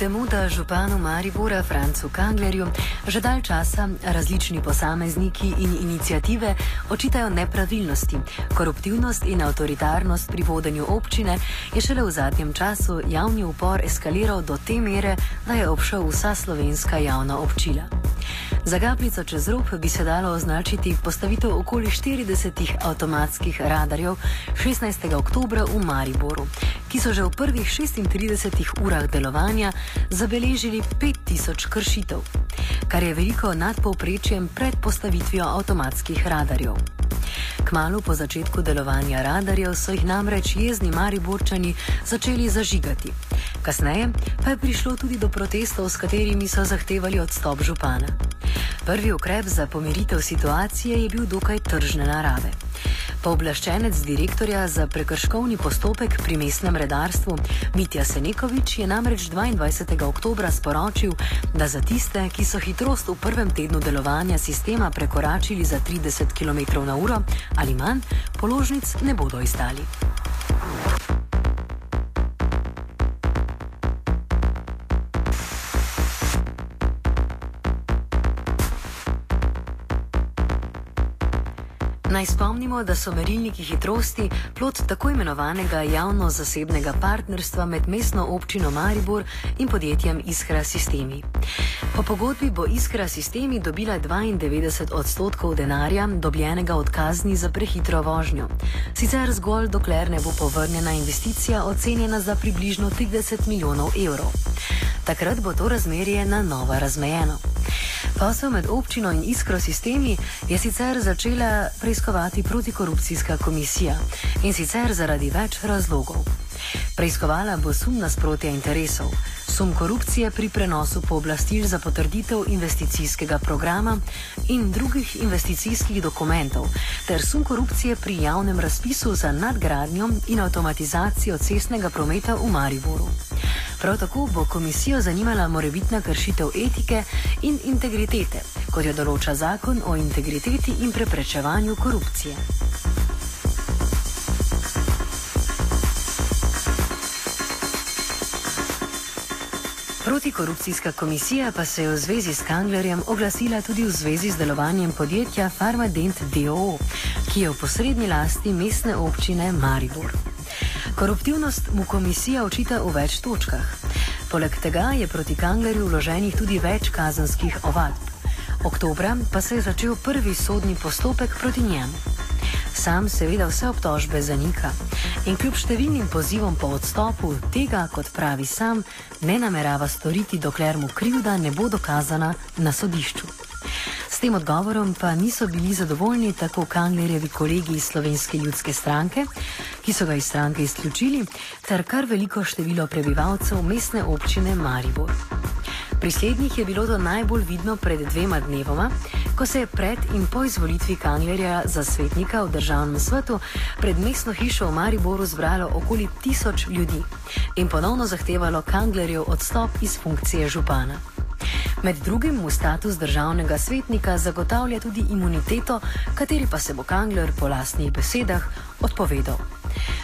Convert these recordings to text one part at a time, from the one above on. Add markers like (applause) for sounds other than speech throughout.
Temu, da županu Maribora Francu Kanglerju že dalj časa različni posamezniki in inicijative očitajo nepravilnosti, koruptivnost in avtoritarnost pri vodenju občine, je šele v zadnjem času javni upor eskaliral do te mere, da je obšel vsa slovenska javna občila. Za gaplico čez rob bi se dalo označiti postavitev okoli 40 avtomatskih radarjev 16. oktober v Mariboru, ki so že v prvih 36 urah delovanja zabeležili 5000 kršitev, kar je veliko nad povprečjem pred postavitvijo avtomatskih radarjev. Kmalo po začetku delovanja radarjev so jih namreč jezni mariborčani začeli zažigati. Kasneje pa je prišlo tudi do protestov, s katerimi so zahtevali odstop župana. Prvi ukrep za pomiritev situacije je bil dokaj tržne narave. Pooblaščenec direktorja za prekrškovni postopek pri mestnem redarstvu Mitja Senekovič je namreč 22. oktober sporočil, da za tiste, ki so hitrost v prvem tednu delovanja sistema prekoračili za 30 km/h ali manj, položnic ne bodo izdali. Spomnimo, da so merilniki hitrosti plot tako imenovanega javno-zasebnega partnerstva med mestno občino Maribor in podjetjem Iskra Sistemi. Po pogodbi bo Iskra Sistemi dobila 92 odstotkov denarja, dobljenega od kazni za prehitro vožnjo. Sicer zgolj dokler ne bo povrnjena investicija ocenjena za približno 30 milijonov evrov. Takrat bo to razmerje na novo razmejeno. Posel med občino in iskro sistemi je sicer začela preiskovati protikorupcijska komisija in sicer zaradi več razlogov. Preiskovala bo sum nasprotja interesov, sum korupcije pri prenosu pooblastil za potrditev investicijskega programa in drugih investicijskih dokumentov, ter sum korupcije pri javnem razpisu za nadgradnjo in avtomatizacijo cestnega prometa v Mariboru. Prav tako bo komisijo zanimala morebitna kršitev etike in integritete, kot jo določa zakon o integriteti in preprečevanju korupcije. Protikorupcijska komisija pa se je v zvezi s Kanglerjem oglasila tudi v zvezi z delovanjem podjetja Farmadent DO, ki je v posrednji lasti mestne občine Maribor. Koruptivnost mu komisija očita v več točkah. Poleg tega je proti Kanglerju vloženih tudi več kazanskih ovadb. Oktobra pa se je začel prvi sodni postopek proti njemu. Sam seveda vse obtožbe zanika in kljub številnim pozivom po odstopu tega, kot pravi sam, ne namerava storiti, dokler mu krivda ne bo dokazana na sodišču. S tem odgovorom pa niso bili zadovoljni tako Kanglerjevi kolegi iz Slovenske ljudske stranke, ki so ga iz stranke izključili, ter kar veliko število prebivalcev mestne občine Maribor. Pri slednjih je bilo to najbolj vidno pred dvema dnevoma, ko se je pred in po izvolitvi Kanglerja za svetnika v državnem svetu pred mestno hišo v Mariboru zbralo okoli tisoč ljudi in ponovno zahtevalo Kanglerjev odstop iz funkcije župana. Med drugim mu status državnega svetnika zagotavlja tudi imuniteto, kateri pa se bo Kangler po lastnih besedah odpovedal.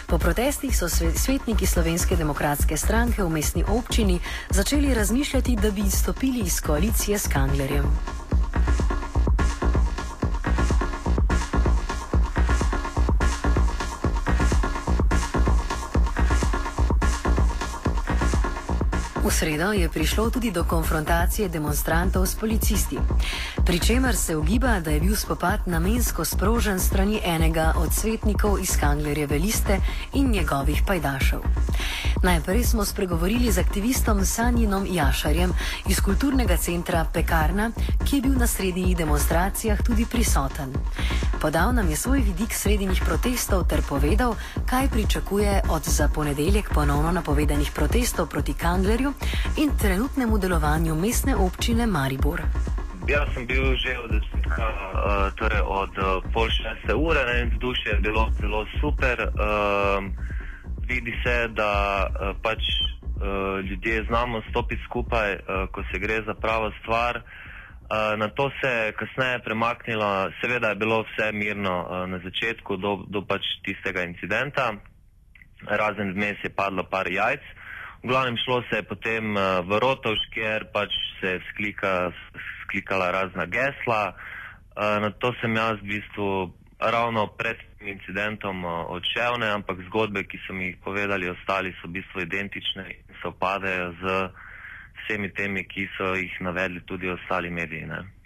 Po protestih so svetniki Slovenske demokratske stranke v mestni občini začeli razmišljati, da bi izstopili iz koalicije s Kanglerjem. Sredo je prišlo tudi do konfrontacije demonstrantov s policisti, pri čemer se ugiba, da je bil spopad namensko sprožen strani enega od svetnikov iz Kanglerjeve liste in njegovih pajdašev. Najprej smo spregovorili z aktivistom Sanjinom Jašarjem iz kulturnega centra Pekarna, ki je bil na srednjih demonstracijah tudi prisoten. Podal nam je svoj vidik srednjih protestov ter povedal, kaj pričakuje od za ponedeljek ponovno napovedanih protestov proti Kanglerju in trenutnemu delovanju mestne občine Maribor. Jaz sem bil že od, uh, torej od uh, pol šeste ure, ne, vzdušje je bilo zelo super. Uh, vidi se, da uh, pač uh, ljudje znamo stopiti skupaj, uh, ko se gre za pravo stvar. Uh, na to se je kasneje premaknilo, seveda je bilo vse mirno uh, na začetku do, do pač tistega incidenta, razen vmes je padlo par jajc. V glavnem šlo se je potem uh, v Rotovš, kjer pač se je sklika, sklikala razna gesla. Uh, na to sem jaz v bistvu ravno pred incidentom uh, odšel, ne, ampak zgodbe, ki so mi jih povedali ostali, so v bistvu identične in se opadajo z vsemi temi, ki so jih navedli tudi ostali mediji. Ne.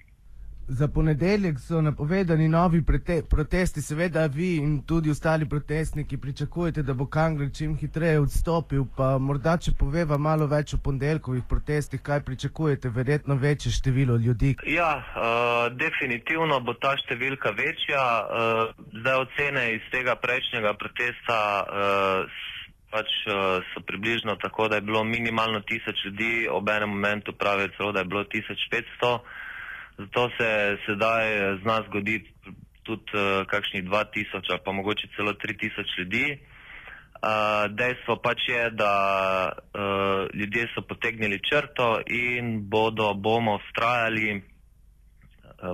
Za ponedeljek so napovedani novi prete, protesti, seveda vi in tudi ostali protestniki pričakujete, da bo Kangler čim hitreje odstopil. Pa morda, če poveva malo več o ponedeljkovih protestih, kaj pričakujete, verjetno večje število ljudi. Ja, uh, definitivno bo ta številka večja. Uh, zdaj ocene iz tega prejšnjega protesta uh, pač, uh, so približno tako, da je bilo minimalno tisoč ljudi, ob enem momentu pravijo celo, da je bilo 1500. Zato se sedaj zna zgoditi tudi uh, kakšnih 2000 ali pa mogoče celo 3000 ljudi. Uh, dejstvo pač je, da uh, ljudje so potegnili črto in bodo, bomo vztrajali Eh,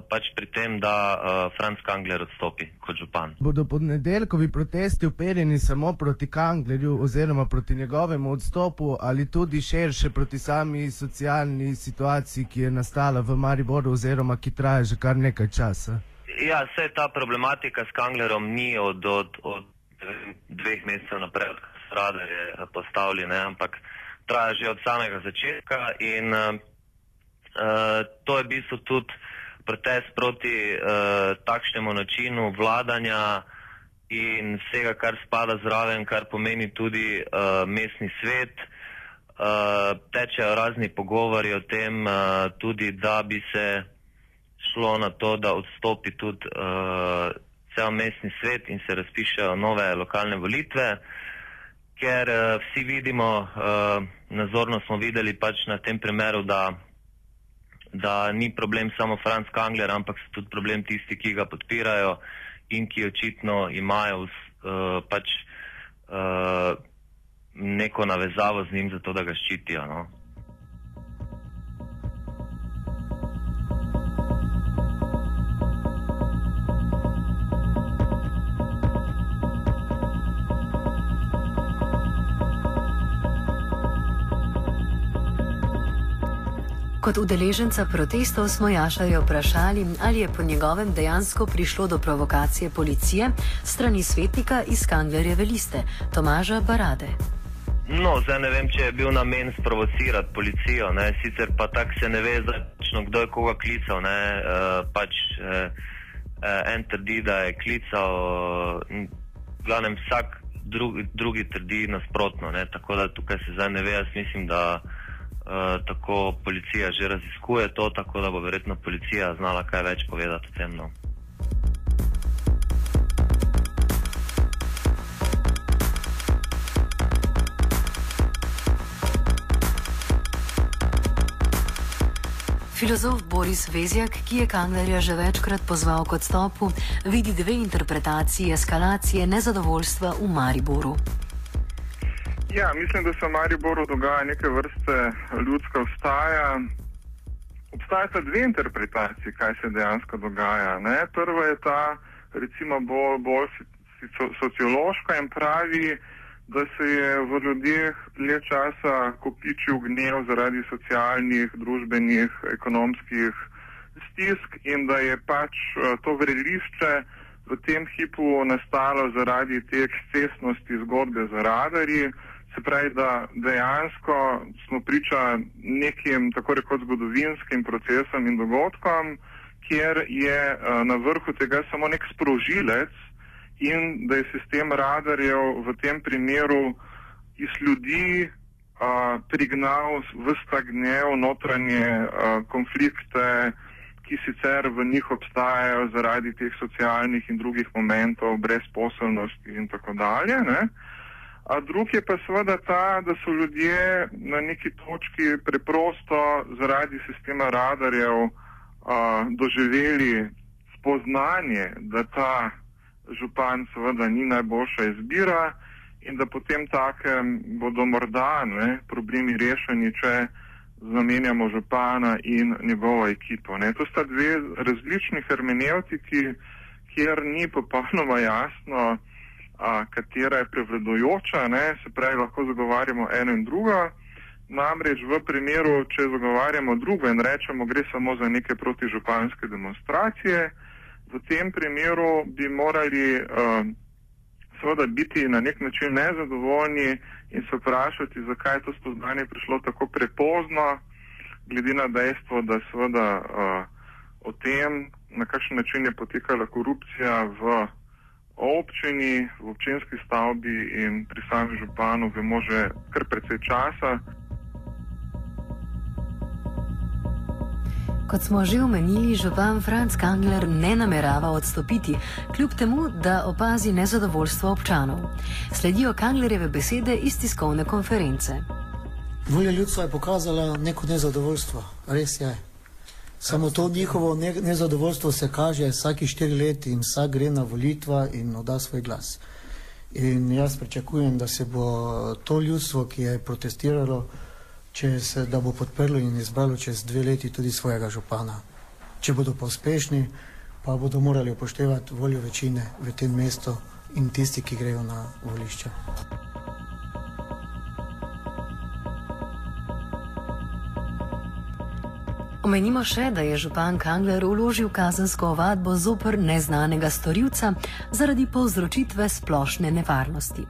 pač pri tem, da uh, Franz Kangler odstopi kot župan. Bodo podnedeljkovi protesti uperjeni samo proti Kanglerju oziroma proti njegovemu odstopu ali tudi širše proti sami socialni situaciji, ki je nastala v Mariboru oziroma ki traja že kar nekaj časa? Ja, vse ta problematika s Kanglerom ni od, od, od dveh mesecev naprej, od strada je postavljena, ampak traja že od samega začetka in uh, to je v bistvu tudi protest proti uh, takšnemu načinu vladanja in vsega, kar spada zraven, kar pomeni tudi uh, mestni svet. Uh, tečejo razni pogovori o tem, uh, tudi da bi se šlo na to, da odstopi tudi uh, cel mestni svet in se razpišejo nove lokalne volitve, ker uh, vsi vidimo, uh, nazorno smo videli pač na tem primeru, da da ni problem samo Franz Kangler, ampak so tudi problem tisti, ki ga podpirajo in ki očitno imajo uh, pač uh, neko navezavo z njim, zato da ga ščitijo. No. Kot udeleženca protestov smo Jašarja vprašali, ali je po njegovem dejansko prišlo do provokacije policije strani svetnika iz Kanglerjeve liste, Tomaža Barade. No, zdaj ne vem, če je bil namen sprovocirati policijo, ne? sicer pa tako se ne ve, začno, kdo je koga klical. E, pač e, en trdi, da je klical, v glavnem vsak drugi, drugi trdi nasprotno. Ne? Tako da tukaj se zdaj ne ve, jaz mislim, da. Eh, tako policija že raziskuje to, tako da bo verjetno policija znala kaj več povedati o tem. No. Filozof Boris Vezjak, ki je Kanglerja že večkrat pozval k odstopu, vidi dve interpretaciji eskalacije nezadovoljstva v Mariboru. Ja, mislim, da se v Mariboru dogaja neke vrste ljudska vstaja. Obstajata dve interpretacije, kaj se dejansko dogaja. Ne? Prva je ta, recimo, bolj, bolj sociološka in pravi, da se je v ljudeh le časa kopičil gnev zaradi socialnih, družbenih, ekonomskih stisk in da je pač eh, to vrelišče v tem hipu nastalo zaradi te ekscesnosti zgodbe za radarji Se pravi, da dejansko smo priča nekim tako rekoč zgodovinskim procesom in dogodkom, kjer je uh, na vrhu tega samo nek sprožilec in da je sistem radarjev v tem primeru iz ljudi uh, prignal v stagnev notranje uh, konflikte, ki sicer v njih obstajajo zaradi teh socialnih in drugih momentov, brezposobnosti in tako dalje. Ne? A drug je pa seveda ta, da so ljudje na neki točki preprosto zaradi sistema radarjev a, doživeli spoznanje, da ta župan seveda ni najboljša izbira in da potem takem bodo morda ne, problemi rešeni, če zamenjamo župana in njegovo ekipo. Ne. To sta dve različni hermenevtiki, kjer ni popolnoma jasno, a, katera je prevladojoča, ne, se pravi, lahko zagovarjamo eno in drugo. Namreč v primeru, če zagovarjamo drugo in rečemo, gre samo za neke protižupanske demonstracije, v tem primeru bi morali uh, seveda biti na nek način nezadovoljni in se vprašati, zakaj je to spoznanje prišlo tako prepozno, glede na dejstvo, da seveda uh, o tem, na kakšen način je potekala korupcija v občini, v občinski stavbi in pri samem županu, vemo že kar precej časa. Kot smo že omenili, župan Franz Kangler ne namerava odstopiti, kljub temu, da opazi nezadovoljstvo občanov. Sledijo Kanglerjeve besede iz tiskovne konference. Volja ljudstva je pokazala neko nezadovoljstvo, res je. Samo to njihovo ne, nezadovoljstvo se kaže vsake štiri leta in vsak gre na volitva in oda svoj glas. In jaz pričakujem, da se bo to ljudstvo, ki je protestiralo, se, da bo podprlo in izbralo čez dve leti tudi svojega župana. Če bodo pa uspešni, pa bodo morali upoštevati voljo večine v tem mestu in tisti, ki grejo na volišče. Omenimo še, da je župan Kangler uložil kazensko ovadbo zoper neznanega storilca zaradi povzročitve splošne nevarnosti.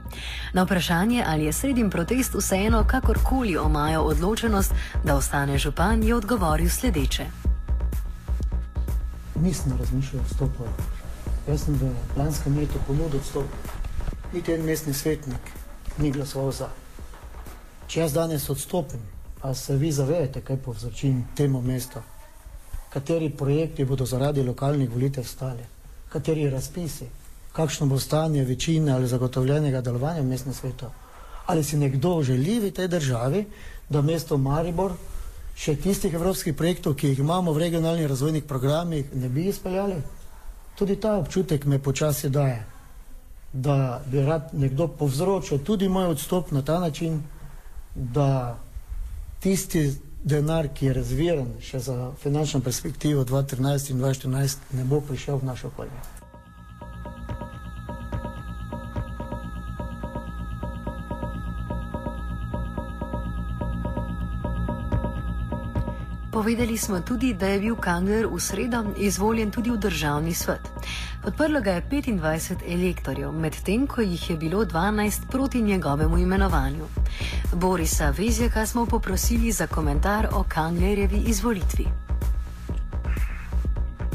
Na vprašanje, ali je sredim protest vseeno kakorkoli omajal odločenost, da ostane župan, je odgovoril sledeče. Nisem razmišljal o stopu. Jaz sem v lanskem letu ponudil odstop. Niti en mestni svetnik ni glasoval za. Če jaz danes odstopim, A se vi zavedate, kaj povzroči temu mestu? Kateri projekti bodo zaradi lokalnih volitev stali? Kateri razpisi? Kakšno bo stanje večine ali zagotovljenega delovanja v mestnem svetu? Ali si nekdo želi v tej državi, da mesto Maribor še tistih evropskih projektov, ki jih imamo v regionalnih razvojnih programih, ne bi izpeljali? Tudi ta občutek me počasi daje, da bi rad nekdo povzročil tudi moj odstop na ta način, da tisti denar, ki je razviran še za finančno perspektivo 2013 in 2014, ne bo prišel v našo okolje. Povedali smo tudi, da je bil Kangler v sredo izvoljen tudi v državni svet. Podprlo ga je 25 elektorjev, medtem ko jih je bilo 12 proti njegovemu imenovanju. Borisa Vezjaka smo poprosili za komentar o Kanglerjevi izvolitvi.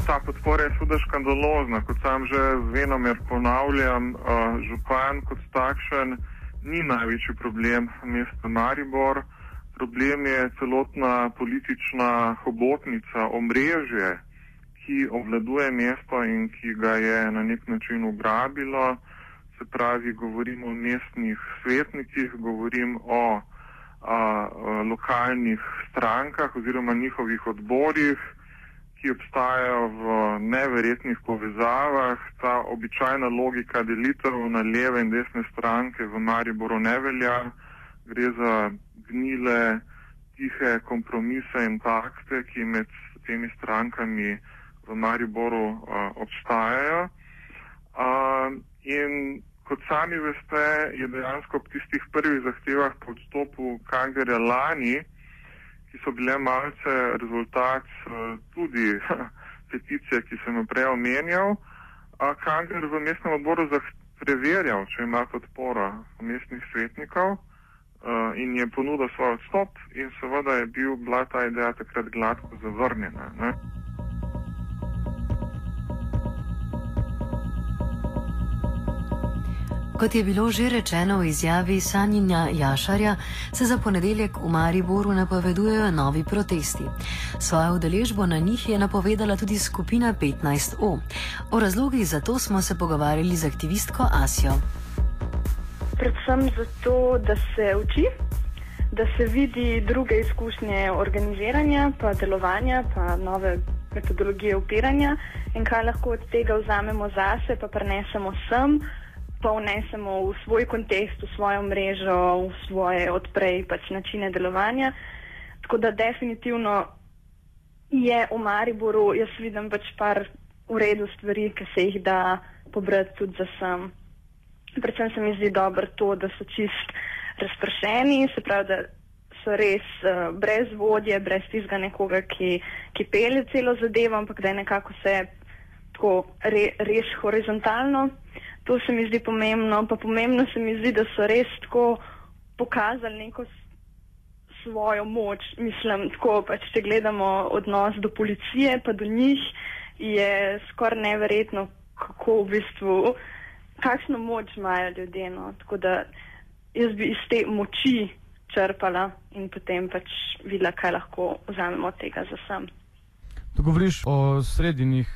Ta podpora je seveda škandalozna, kot sam že venomer ponavljam, uh, župan kot takšen ni največji problem mesta Maribor. Problem je celotna politična hobotnica, omrežje, ki obvladuje mesto in ki ga je na nek način ugrabilo. Se pravi, govorim o mestnih svetnikih, govorim o a, a, lokalnih strankah oziroma njihovih odborih, ki obstajajo v neverjetnih povezavah. Ta običajna logika delitev na leve in desne stranke v Mariboru ne velja. Gre za gnile, tihe kompromise in pakte, ki med temi strankami v Mariboru uh, obstajajo. Uh, in kot sami veste, je dejansko ob tistih prvih zahtevah po odstopu Kangerja lani, ki so bile malce rezultat uh, tudi peticije, ki sem jo prej omenjal, Kanger v mestnem odboru preverjal, če ima podporo mestnih svetnikov uh, in je ponudil svoj odstop, in seveda je bil, bila ta ideja takrat gladko zavrnjena. Ne? Kot je bilo že rečeno v izjavi Sanjinja Jašarja, se za ponedeljek v Mariboru napovedujejo novi protesti. Svojo udeležbo na njih je napovedala tudi skupina 15O. O razlogih za to smo se pogovarjali z aktivistko Asijo. Predvsem zato, da se uči, da se vidi druge izkušnje organiziranja, pa delovanja, pa nove metodologije upiranja in kaj lahko od tega vzamemo zase, pa prenesemo sem pa vnesemo v svoj kontekst, v svojo mrežo, v svoje odprej pač načine delovanja. Tako da definitivno je v Mariboru, jaz vidim pač par v redu stvari, ki se jih da pobrati tudi za sam. Predvsem se mi zdi dobro to, da so čist razpršeni, se pravi, da so res uh, brez vodje, brez tistega nekoga, ki, ki pelje celo zadevo, ampak da je nekako vse tako re, res horizontalno. To se mi zdi pomembno, pa pomembno se mi zdi, da so res tako pokazali neko svojo moč. Mislim, tako pač, če gledamo odnos do policije, pa do njih, je skoraj neverjetno, kako v bistvu, kakšno moč imajo ljudje. No? Tako da jaz bi iz te moči črpala in potem pač videla, kaj lahko vzamemo od tega za sam. To govoriš o sredinjih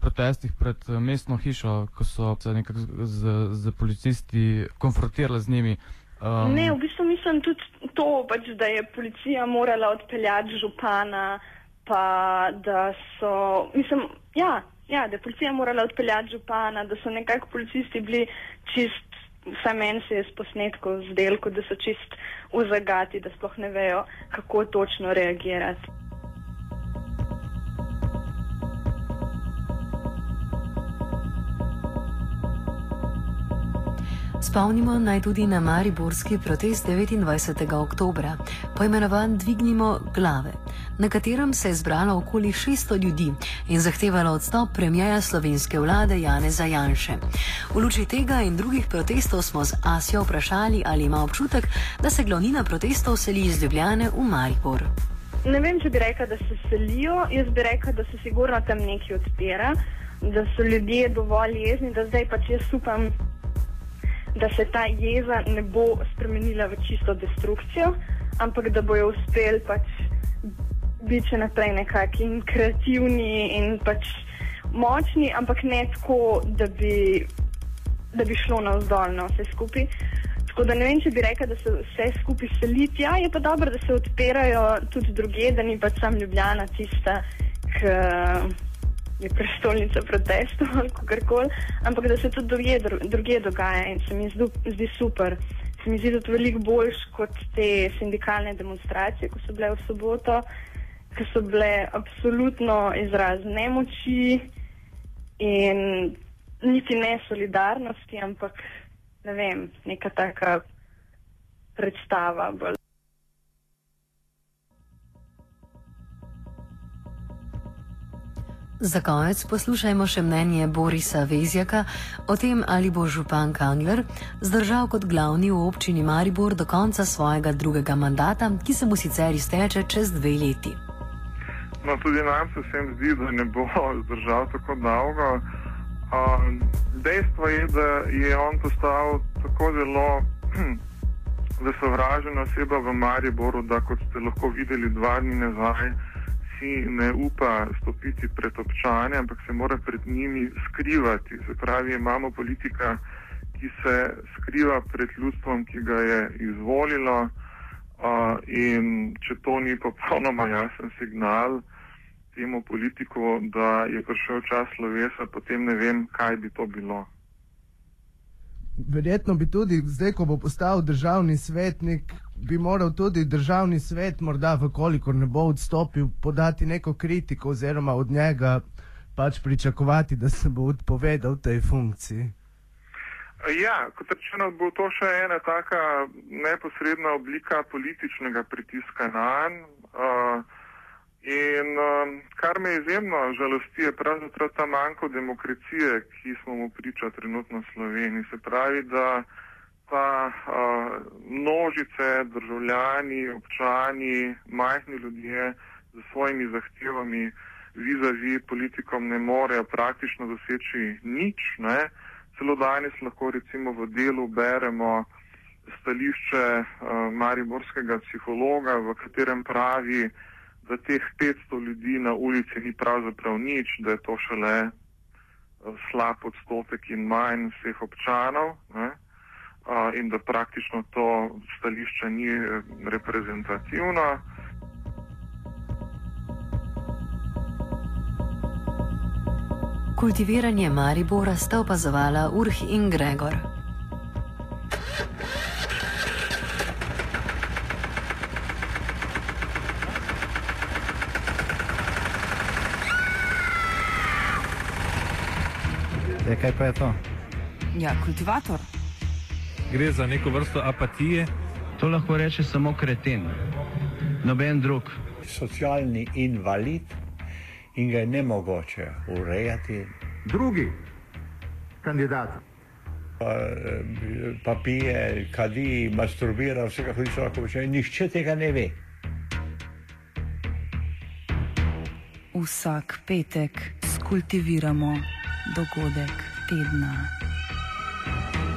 protestih pred eh, mestno hišo, ko so se nekako z, z policisti konfrontirali z njimi. Um, ne, v bistvu mislim tudi to, pač, da je policija morala odpeljati župana, pa da so, mislim, ja, ja, da je policija morala odpeljati župana, da so nekako policisti bili čist, vsaj meni se je s posnetkov zdelo, da so čist v zagati, da sploh ne vejo, kako točno reagirati. Spomnimo naj tudi na mariborski protest 29. oktober, poimenovan Dvignimo glave, na katerem se je zbralo okoli 600 ljudi in zahtevalo odstop premijeja slovenske vlade Janeza Janše. V luči tega in drugih protestov smo z Asijo vprašali, ali ima občutek, da se glavnina protestov seli iz Ljubljane v Maribor. Ne vem, če bi rekla, da se selijo, jaz bi rekla, da se sigurno tam nekaj odpira, da so ljudje dovolj jezni, da zdaj pač jaz upam da se ta jeza ne bo spremenila v čisto destrukcijo, ampak da bojo uspeli pač biti še naprej nekakšni in kreativni in pač močni, ampak ne tako, da bi, da bi šlo na vzdolj na vse skupaj. Tako da ne vem, če bi rekel, da se vse skupaj seliti. Ja, je pa dobro, da se odpirajo tudi druge, da ni pač sam Ljubljana tista, ki je prestolnica protestov ali kakorkoli, ampak da se tudi druge, druge dogaja in se mi zdi, zdi super. Se mi zdi tudi veliko boljš kot te sindikalne demonstracije, ko so bile v soboto, ki so bile absolutno izraz nemoči in niti ne solidarnosti, ampak ne vem, neka taka predstava. Bolj. Za konec poslušajmo še mnenje Borisa Vezjaka o tem, ali bo župan Kangler zdržal kot glavni v občini Maribor do konca svojega drugega mandata, ki se mu sicer izteče čez dve leti. No, tudi nam se vsem zdi, da ne bo (laughs) zdržal tako dolgo. Um, dejstvo je, da je on postal tako zelo (clears throat) zasovražena oseba v Mariboru, da kot ste lahko videli dva dni nazaj si ne upa stopiti pred občane, ampak se mora pred njimi skrivati. Se pravi, imamo politika, ki se skriva pred ljudstvom, ki ga je izvolilo. Uh, in če to ni popolnoma jasen signal temu politiku, da je prišel čas slovesa, potem ne vem, kaj bi to bilo. Verjetno bi tudi zdaj, ko bo postal državni svetnik, bi moral tudi državni svet, morda, vkolikor ne bo odstopil, podati neko kritiko oziroma od njega pač pričakovati, da se bo odpovedal tej funkciji. Ja, kot rečeno, bo to še ena taka neposredna oblika političnega pritiska na njen. Uh, in uh, kar me izjemno žalosti, je pravzaprav ta manjko demokracije, ki smo mu priča trenutno v Sloveniji. Se pravi, da pa uh, množice, državljani, občani, majhni ljudje z svojimi zahtevami vizavi politikom ne morejo praktično doseči nič. Ne. Celo danes lahko recimo v delu beremo stališče uh, mariborskega psihologa, v katerem pravi, da teh 500 ljudi na ulici ni pravzaprav nič, da je to šele slab odstotek in manj vseh občanov. Ne in da praktično to stališče ni eh, reprezentativno. Kultiviranje Maribora sta opazovala Urh in Gregor. Ja, kaj pa je to? Ja, kultivator. Gre za neko vrsto apatije. To lahko reče samo kreten, noben drug. Socialni invalid in ga je ne mogoče urejati. Drugi kandidat. Pa, pa pije, kadi, masturbira, vsega hudiča lahko počne. Nihče tega ne ve. Vsak petek skultiviramo dogodek tedna.